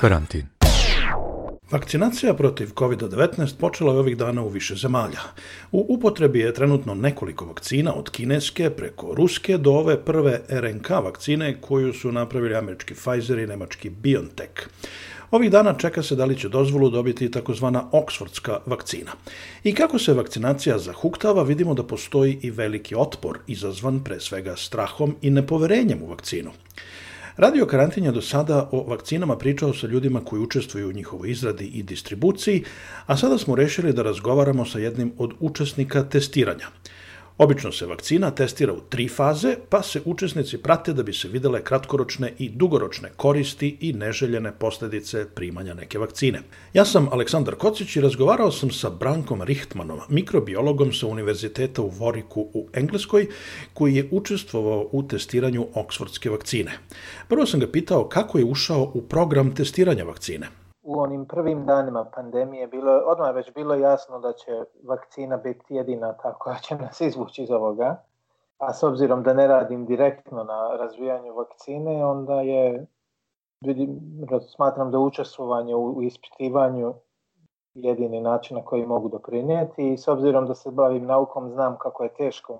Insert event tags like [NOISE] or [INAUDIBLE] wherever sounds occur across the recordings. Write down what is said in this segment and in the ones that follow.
Karantin. Vakcinacija protiv COVID-19 počela je ovih dana u više zemalja. U upotrebi je trenutno nekoliko vakcina od kineske preko ruske do ove prve RNK vakcine koju su napravili američki Pfizer i nemački BioNTech. Ovih dana čeka se da li će dozvolu dobiti takozvana oksfordska vakcina. I kako se vakcinacija zahuktava, vidimo da postoji i veliki otpor, izazvan pre svega strahom i nepoverenjem u vakcinu. Radio Karantin je do sada o vakcinama pričao sa ljudima koji učestvuju u njihovoj izradi i distribuciji, a sada smo rešili da razgovaramo sa jednim od učesnika testiranja – Obično se vakcina testira u tri faze, pa se učesnici prate da bi se videle kratkoročne i dugoročne koristi i neželjene posledice primanja neke vakcine. Ja sam Aleksandar Kocić i razgovarao sam sa Brankom Richtmanom, mikrobiologom sa Univerziteta u Voriku u Engleskoj, koji je učestvovao u testiranju oksfordske vakcine. Prvo sam ga pitao kako je ušao u program testiranja vakcine u onim prvim danima pandemije bilo je, odmah već bilo jasno da će vakcina biti jedina ta koja će nas izvući iz ovoga. A s obzirom da ne radim direktno na razvijanju vakcine, onda je vidim, smatram da učestvovanje u, u ispitivanju jedini način na koji mogu doprinijeti i s obzirom da se bavim naukom znam kako je teško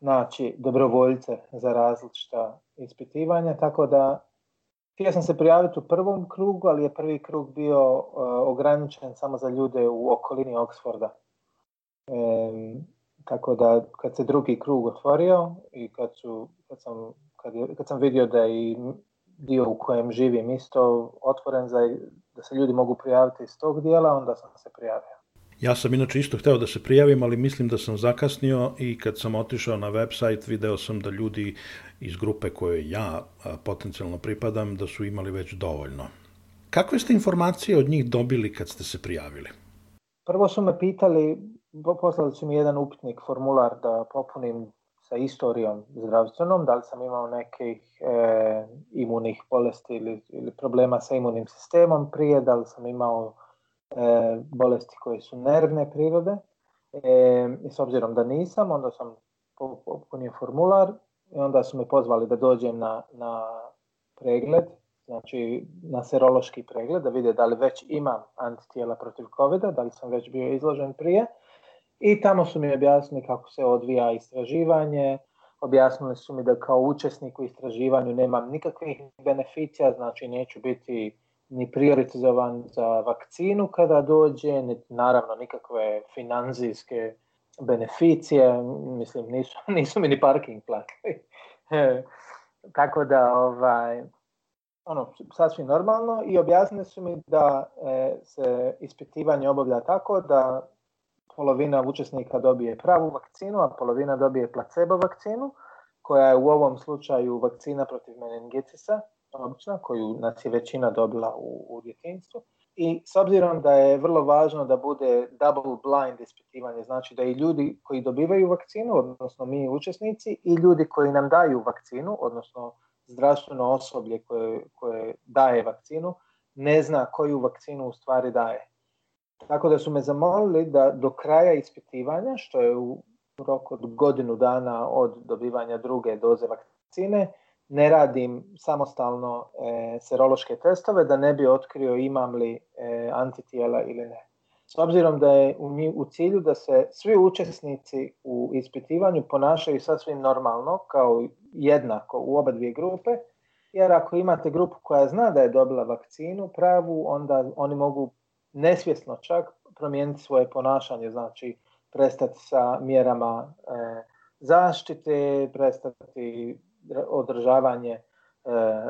naći dobrovoljce za različita ispitivanja, tako da Htio sam se prijaviti u prvom krugu, ali je prvi krug bio uh, ograničen samo za ljude u okolini Oxforda. E, tako da kad se drugi krug otvorio i kad, su, kad, sam, kad, je, kad sam vidio da je dio u kojem živim isto otvoren za, da se ljudi mogu prijaviti iz tog dijela, onda sam se prijavio. Ja sam inače isto hteo da se prijavim, ali mislim da sam zakasnio i kad sam otišao na website video sam da ljudi iz grupe koje ja potencijalno pripadam da su imali već dovoljno. Kakve ste informacije od njih dobili kad ste se prijavili? Prvo su me pitali, poslali su mi jedan upitnik, formular da popunim sa istorijom zdravstvenom, da li sam imao nekih e, imunih bolesti ili, ili problema sa imunim sistemom prije, da li sam imao e, bolesti koje su nervne prirode. E, I s obzirom da nisam, onda sam popunio formular i onda su me pozvali da dođem na, na pregled, znači na serološki pregled, da vide da li već imam antitijela protiv covid da li sam već bio izložen prije. I tamo su mi objasnili kako se odvija istraživanje, objasnili su mi da kao učesnik u istraživanju nemam nikakvih beneficija, znači neću biti ni prioritizovan za vakcinu kada dođe, ni, naravno nikakve financijske beneficije, mislim nisu, [LAUGHS] nisu mi ni parking platili. [LAUGHS] Tako da ovaj, ono, sasvim normalno i objasnili su mi da e, se ispitivanje obavlja tako da polovina učesnika dobije pravu vakcinu, a polovina dobije placebo vakcinu, koja je u ovom slučaju vakcina protiv meningitisa, obična, koju nas je većina dobila u, u djetinstvu. I s obzirom da je vrlo važno da bude double blind ispitivanje, znači da i ljudi koji dobivaju vakcinu, odnosno mi učesnici, i ljudi koji nam daju vakcinu, odnosno zdravstveno osoblje koje, koje daje vakcinu, ne zna koju vakcinu u stvari daje. Tako da su me zamolili da do kraja ispitivanja, što je u roku od godinu dana od dobivanja druge doze vakcine, ne radim samostalno e, serološke testove da ne bi otkrio imam li e, antitijela ili ne. S obzirom da je u, u cilju da se svi učesnici u ispitivanju ponašaju sasvim normalno, kao jednako u oba dvije grupe, jer ako imate grupu koja zna da je dobila vakcinu pravu, onda oni mogu nesvjesno čak promijeniti svoje ponašanje, znači prestati sa mjerama e, zaštite, prestati održavanje e,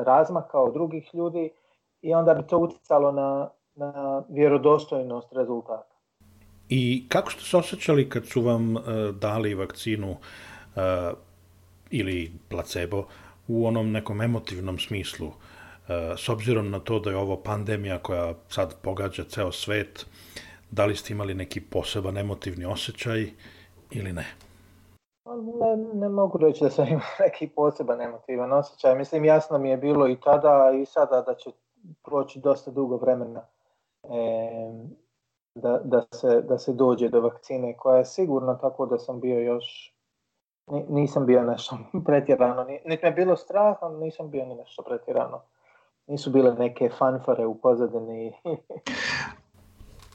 razmaka od drugih ljudi i onda bi to uticalo na, na vjerodostojnost rezultata. I kako ste se osjećali kad su vam e, dali vakcinu e, ili placebo u onom nekom emotivnom smislu? S obzirom na to da je ovo pandemija koja sad pogađa ceo svet, da li ste imali neki poseban emotivni osjećaj ili ne? Ne, ne mogu reći da sam imao [LAUGHS] neki poseban emotivan osjećaj. Mislim, jasno mi je bilo i tada i sada da će proći dosta dugo vremena e, da, da, se, da se dođe do vakcine koja je sigurna, tako da sam bio još nisam bio nešto [LAUGHS] pretjerano, niti me bilo strah, ali nisam bio ni nešto pretjerano. Nisu bile neke fanfare u pozadini. [LAUGHS]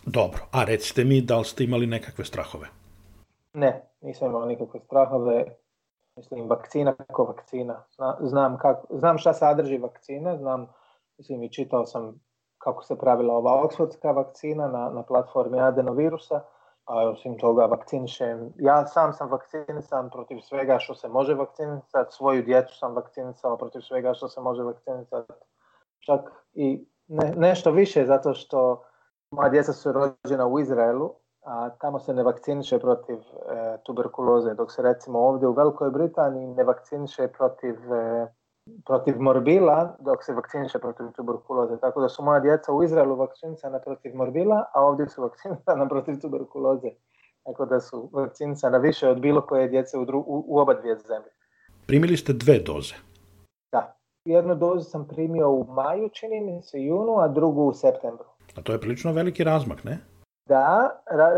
Dobro, a recite mi da li ste imali nekakve strahove? Ne, nisam imao nikakve strahove. Mislim, vakcina ko vakcina. Znam, kako, znam šta sadrži vakcina, znam, mislim i čitao sam kako se pravila ova oksfordska vakcina na, na platformi adenovirusa, a osim toga vakcinišem, ja sam sam vakcinisan protiv svega što se može vakcinisati, svoju djecu sam vakcinisao protiv svega što se može vakcinisati, čak i ne, nešto više zato što moja djeca su rođena u Izraelu, a tamo se ne vakciniše protiv e, tuberkuloze, dok se recimo ovde u Velikoj Britaniji ne vakciniše protiv, e, protiv morbila, dok se vakciniše protiv tuberkuloze. Tako da su moja djeca u Izraelu vakcinisana protiv morbila, a ovde su [LAUGHS] vakcinisana protiv tuberkuloze. Tako da su vakcinisana više od bilo koje djece u, dru, u, u oba dvije zemlje. Primili ste dve doze? Da. Jednu dozu sam primio u maju, čini mi se, junu, a drugu u septembru. A to je prilično veliki razmak, ne? Da,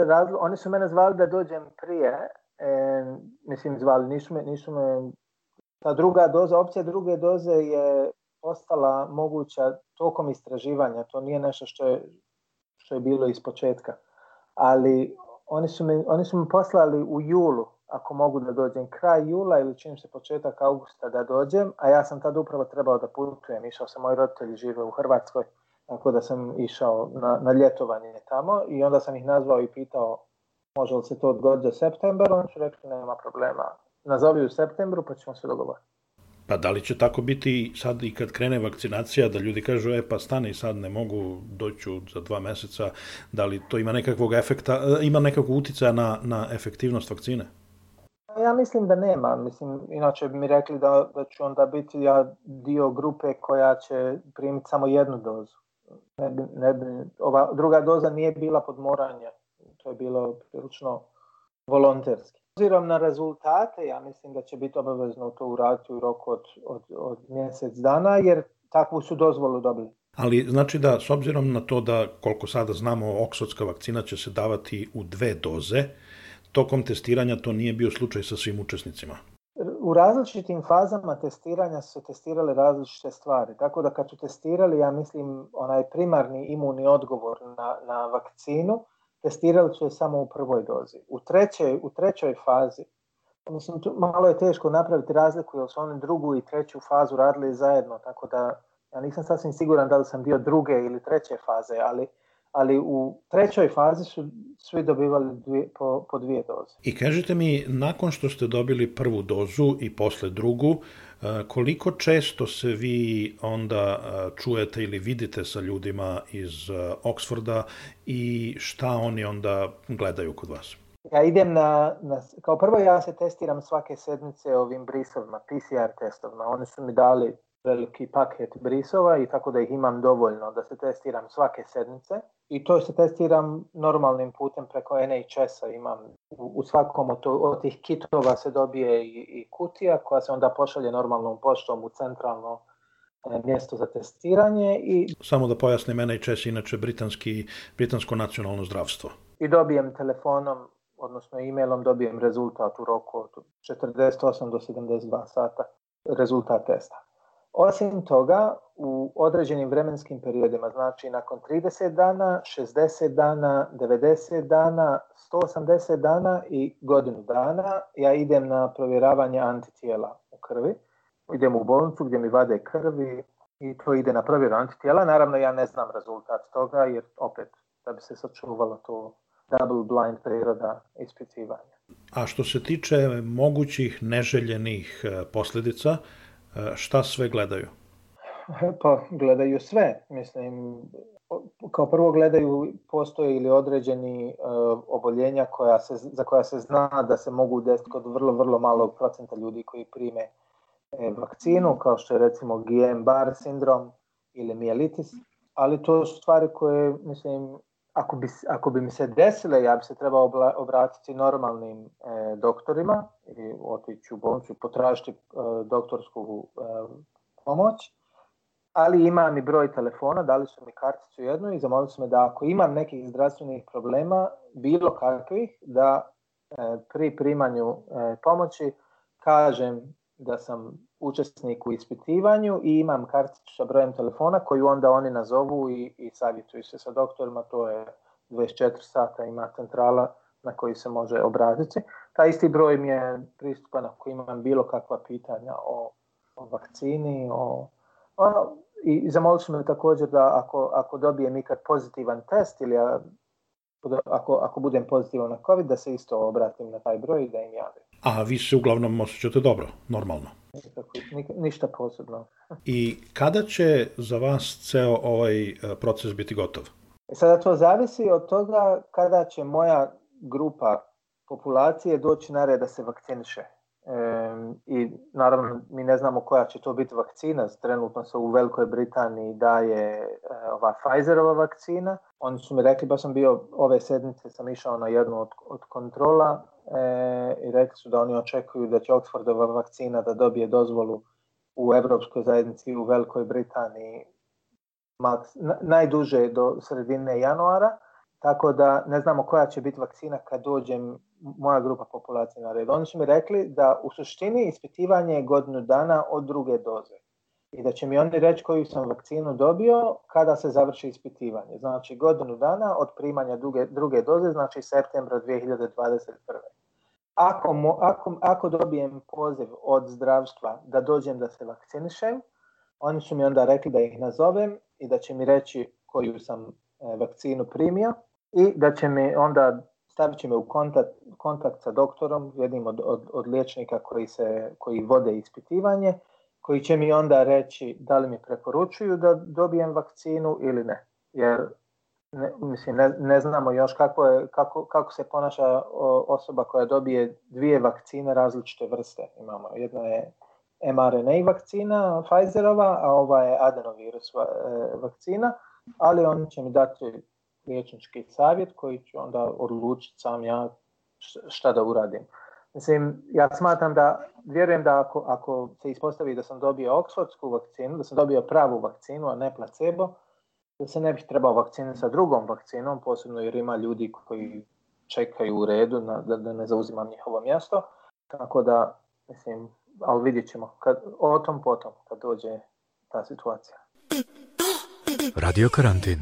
razlo, oni su mene zvali da dođem prije, e, mislim zvali, nisu me, nisu me, ta druga doza, opcija druge doze je ostala moguća tokom istraživanja, to nije nešto što je, što je bilo iz početka, ali oni su, me, oni su me poslali u julu, ako mogu da dođem kraj jula ili čim se početak augusta da dođem, a ja sam tada upravo trebao da putujem, išao sam, moji roditelji žive u Hrvatskoj, tako da sam išao na, na ljetovanje tamo i onda sam ih nazvao i pitao može li se to odgoditi za septembar, oni su rekli nema problema, nazovi u septembru pa ćemo se dogovoriti. Pa da li će tako biti sad i kad krene vakcinacija, da ljudi kažu, e pa stani sad, ne mogu, doću za dva meseca, da li to ima nekakvog efekta, e, ima nekakvog uticaja na, na efektivnost vakcine? Ja mislim da nema, mislim, inače bi mi rekli da, da ću onda biti ja dio grupe koja će primiti samo jednu dozu ne bi, ne bi, ova druga doza nije bila podmoranja, to je bilo prilično volonterski. Obzirom na rezultate, ja mislim da će biti obavezno to uraditi u roku od, od, od mjesec dana, jer takvu su dozvolu dobili. Ali znači da, s obzirom na to da, koliko sada znamo, oksotska vakcina će se davati u dve doze, tokom testiranja to nije bio slučaj sa svim učesnicima u različitim fazama testiranja su se testirale različite stvari. Tako da kad su testirali, ja mislim, onaj primarni imunni odgovor na, na vakcinu, testirali su je samo u prvoj dozi. U trećoj, u trećoj fazi, mislim, tu malo je teško napraviti razliku, jer su oni drugu i treću fazu radili zajedno, tako da ja nisam sasvim siguran da li sam bio druge ili treće faze, ali ali u trećoj fazi su svi dobivali dvije, po, po dvije doze. I kažete mi, nakon što ste dobili prvu dozu i posle drugu, e, koliko često se vi onda e, čujete ili vidite sa ljudima iz e, Oksforda i šta oni onda gledaju kod vas? Ja idem na, na, kao prvo ja se testiram svake sedmice ovim brisovima, PCR testovima. Oni su mi dali veliki paket brisova i tako da ih imam dovoljno da se testiram svake sedmice i to se testiram normalnim putem preko NHS-a imam u, u svakom od, to, od, tih kitova se dobije i, i, kutija koja se onda pošalje normalnom poštom u centralno e, mjesto za testiranje i... Samo da pojasnim, NHS inače britanski, britansko nacionalno zdravstvo. I dobijem telefonom, odnosno e-mailom, dobijem rezultat u roku od 48 do 72 sata rezultat testa. Osim toga, u određenim vremenskim periodima, znači nakon 30 dana, 60 dana, 90 dana, 180 dana i godinu dana, ja idem na provjeravanje antitijela u krvi. Idem u bolnicu gdje mi vade krvi i to ide na provjeru antitijela. Naravno, ja ne znam rezultat toga jer opet da bi se sačuvalo to double blind priroda ispitivanja. A što se tiče mogućih neželjenih e, posljedica, šta sve gledaju? Pa, gledaju sve. Mislim, kao prvo gledaju postoje ili određeni e, oboljenja koja se, za koja se zna da se mogu desiti kod vrlo, vrlo malog procenta ljudi koji prime e, vakcinu, kao što je recimo GM-Bar sindrom ili mielitis, ali to su stvari koje, mislim, ako bi, ako bi mi se desile, ja bi se trebao obratiti normalnim e, doktorima i otići u bolnicu i potražiti e, doktorsku e, pomoć. Ali imam i broj telefona, dali su mi karticu jednu i zamolili su me da ako imam nekih zdravstvenih problema, bilo kakvih, da e, pri primanju e, pomoći kažem da sam učesnik u ispitivanju i imam karticu sa brojem telefona koju onda oni nazovu i, i savjetuju se sa doktorima, to je 24 sata ima centrala na koji se može obratiti. Ta isti broj mi je pristupan ako imam bilo kakva pitanja o, o vakcini, o, o i zamolit ću me također da ako, ako dobijem ikad pozitivan test ili ja, ako, ako budem pozitivan na COVID, da se isto obratim na taj broj i da im javim. A vi se uglavnom osjećate dobro, normalno? ništa posebno. I kada će za vas ceo ovaj e, proces biti gotov? E, sada to zavisi od toga kada će moja grupa populacije doći na red da se vakciniše. E, I naravno mi ne znamo koja će to biti vakcina, trenutno se u Velikoj Britaniji daje e, ova Pfizerova vakcina. Oni su mi rekli, baš sam bio, ove sedmice sam išao na jednu od, od kontrola e, i rekli su da oni očekuju da će Oxfordova vakcina da dobije dozvolu u Evropskoj zajednici u Velikoj Britaniji maks, na, najduže do sredine januara, tako da ne znamo koja će biti vakcina kad dođem moja grupa populacije na red. Oni su mi rekli da u suštini ispitivanje je godinu dana od druge doze. I da će mi oni reći koju sam vakcinu dobio kada se završi ispitivanje. Znači godinu dana od primanja druge, druge doze, znači septembra 2021. Ako, mo, ako, ako dobijem poziv od zdravstva da dođem da se vakcinišem, oni su mi onda rekli da ih nazovem i da će mi reći koju sam e, vakcinu primio i da će mi onda stavit će me u kontakt, kontakt sa doktorom, jednim od, od, od liječnika koji, se, koji vode ispitivanje, koji će mi onda reći da li mi preporučuju da dobijem vakcinu ili ne. Jer ne, mislim, ne, ne znamo još kako, je, kako, kako se ponaša osoba koja dobije dvije vakcine različite vrste. Imamo jedna je mRNA vakcina Pfizerova, a ova je adenovirus e, vakcina, ali on će mi dati liječnički savjet koji ću onda odlučiti sam ja šta da uradim. Mislim, ja smatram da, vjerujem da ako, ako se ispostavi da sam dobio oksfordsku vakcinu, da sam dobio pravu vakcinu, a ne placebo, da se ne bih trebao vakciniti sa drugom vakcinom, posebno jer ima ljudi koji čekaju u redu na, da, da ne zauzimam njihovo mjesto. Tako da, mislim, ali vidjet ćemo kad, o tom potom kad dođe ta situacija. Radio karantin.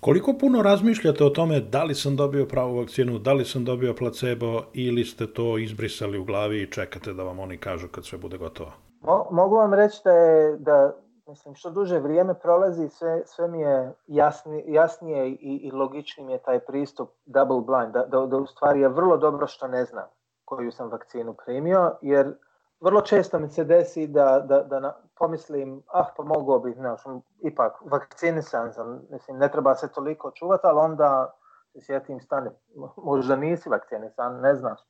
Koliko puno razmišljate o tome da li sam dobio pravu vakcinu, da li sam dobio placebo ili ste to izbrisali u glavi i čekate da vam oni kažu kad sve bude gotovo? Mo, mogu vam reći da je, da mislim, što duže vrijeme prolazi, sve, sve mi je jasni, jasnije i, i logičnim je taj pristup double blind, da, da, da u stvari je vrlo dobro što ne znam koju sam vakcinu primio, jer vrlo često mi se desi da, da, da na, pomislim, ah pa mogao bih, sam, ipak vakcinisan sam, mislim, ne treba se toliko čuvati, ali onda se sjetim stane, možda nisi vakcinisan, ne znaš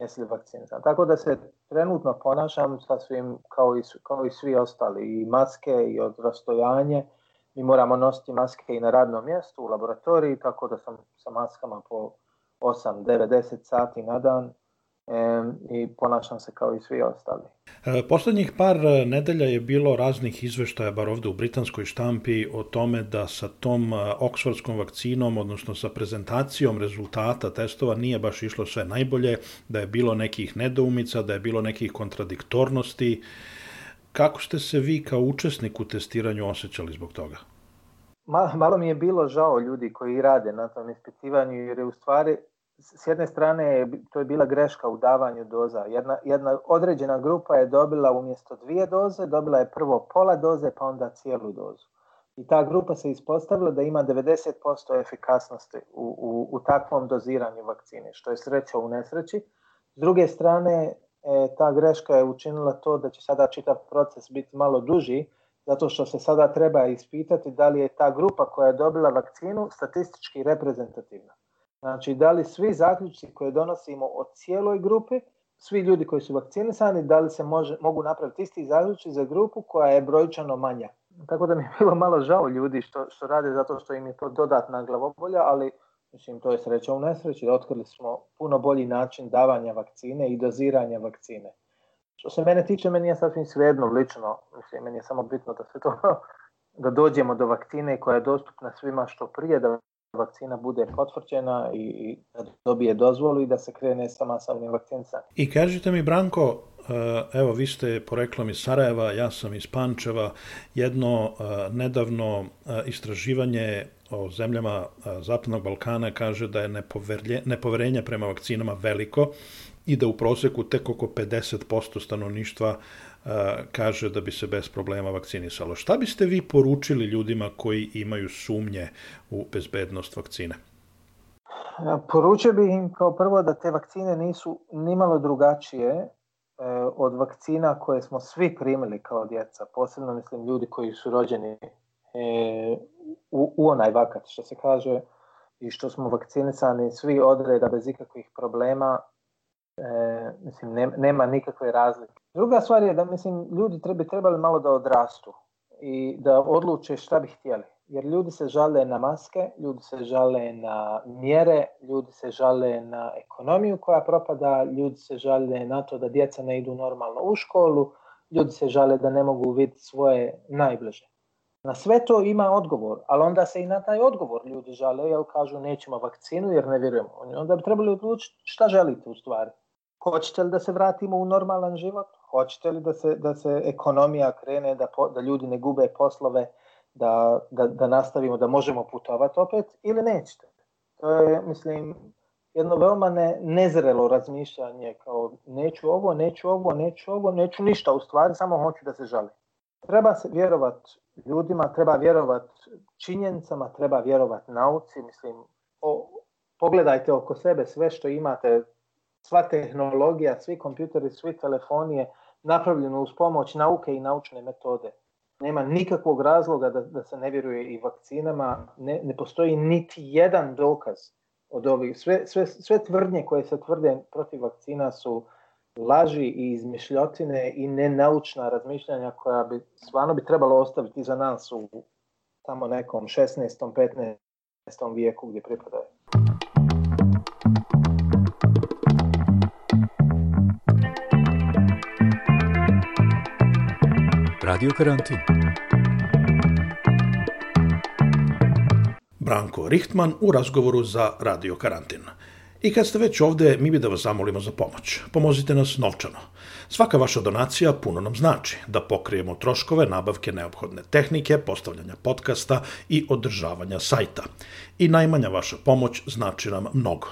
jesi li vakcinisan. Tako da se trenutno ponašam svim, kao i, kao i svi ostali, i maske i od rastojanje, mi moramo nositi maske i na radnom mjestu, u laboratoriji, tako da sam sa maskama po 8, 9, 10 sati na dan i ponašam se kao i svi ostali. E, poslednjih par e, nedelja je bilo raznih izveštaja, bar ovde u britanskoj štampi, o tome da sa tom e, oksfordskom vakcinom, odnosno sa prezentacijom rezultata testova nije baš išlo sve najbolje, da je bilo nekih nedoumica, da je bilo nekih kontradiktornosti. Kako ste se vi kao učesnik u testiranju osjećali zbog toga? Malo, mi je bilo žao ljudi koji rade na tom ispitivanju, jer je u stvari s jedne strane to je bila greška u davanju doza. Jedna, jedna određena grupa je dobila umjesto dvije doze, dobila je prvo pola doze pa onda cijelu dozu. I ta grupa se ispostavila da ima 90% efikasnosti u, u, u takvom doziranju vakcine, što je sreća u nesreći. S druge strane, e, ta greška je učinila to da će sada čitav proces biti malo duži, zato što se sada treba ispitati da li je ta grupa koja je dobila vakcinu statistički reprezentativna. Znači, da li svi zaključci koje donosimo o cijeloj grupi, svi ljudi koji su vakcinisani, da li se može, mogu napraviti isti zaključci za grupu koja je brojčano manja. Tako da mi je bilo malo žao ljudi što, što rade zato što im je to dodatna glavobolja, ali mislim, to je sreća u nesreći. Otkrili smo puno bolji način davanja vakcine i doziranja vakcine. Što se mene tiče, meni je sasvim svejedno lično. Mislim, meni je samo bitno da se to [LAUGHS] da dođemo do vakcine koja je dostupna svima što prije, da vakcina bude potvrđena i da dobije dozvolu i da se krene sa masovnim vakcinisanjem. I kažite mi, Branko, e, evo vi ste poreklom iz Sarajeva, ja sam iz Pančeva, jedno e, nedavno e, istraživanje o zemljama Zapadnog Balkana kaže da je nepoverenje prema vakcinama veliko i da u proseku tek oko 50% stanovništva kaže da bi se bez problema vakcinisalo. Šta biste vi poručili ljudima koji imaju sumnje u bezbednost vakcine? Poručio bih im kao prvo da te vakcine nisu nimalo drugačije e, od vakcina koje smo svi primili kao djeca, posebno mislim ljudi koji su rođeni e, u, u onaj vakat što se kaže i što smo vakcinisani svi odreda bez ikakvih problema, e, mislim ne, nema nikakve razlike Druga stvar je da mislim ljudi treba, trebali malo da odrastu i da odluče šta bi htjeli. Jer ljudi se žale na maske, ljudi se žale na mjere, ljudi se žale na ekonomiju koja propada, ljudi se žale na to da djeca ne idu normalno u školu, ljudi se žale da ne mogu vidjeti svoje najbliže. Na sve to ima odgovor, ali onda se i na taj odgovor ljudi žale, jer kažu nećemo vakcinu jer ne vjerujemo. Onda bi trebali odlučiti šta želite u stvari hoćete li da se vratimo u normalan život? Hoćete li da se, da se ekonomija krene, da, po, da ljudi ne gube poslove, da, da, da nastavimo, da možemo putovati opet ili nećete? To je, mislim, jedno veoma ne, nezrelo razmišljanje kao neću ovo, neću ovo, neću ovo, neću ništa u stvari, samo hoću da se žalim. Treba se vjerovat ljudima, treba vjerovat činjenicama, treba vjerovat nauci, mislim, o, pogledajte oko sebe sve što imate, sva tehnologija, svi kompjuteri, svi telefoni je napravljeno uz pomoć nauke i naučne metode. Nema nikakvog razloga da, da se ne vjeruje i vakcinama, ne, ne postoji niti jedan dokaz od ovih. Sve, sve, sve tvrdnje koje se tvrde protiv vakcina su laži i izmišljotine i nenaučna razmišljanja koja bi stvarno bi trebalo ostaviti za nas u tamo nekom 16. 15. vijeku gdje pripadaju. Radio karantin. Branko Richtman u razgovoru za Radio karantin. I kad ste već ovde, mi bi da vas zamolimo za pomoć. Pomozite nas novčano. Svaka vaša donacija puno nam znači da pokrijemo troškove nabavke neophodne tehnike, postavljanja podcasta i održavanja sajta. I najmanja vaša pomoć znači nam mnogo.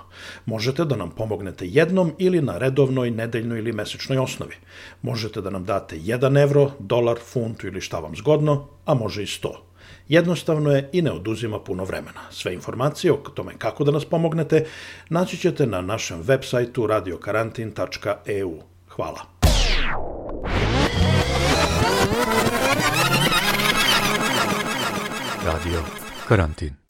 Možete da nam pomognete jednom ili na redovnoj, nedeljnoj ili mesečnoj osnovi. Možete da nam date 1 evro, dolar, funtu ili šta vam zgodno, a može i 100. Jednostavno je i ne oduzima puno vremena. Sve informacije o tome kako da nas pomognete naći ćete na našem web sajtu radiokarantin.eu. Hvala. Radio Karantin.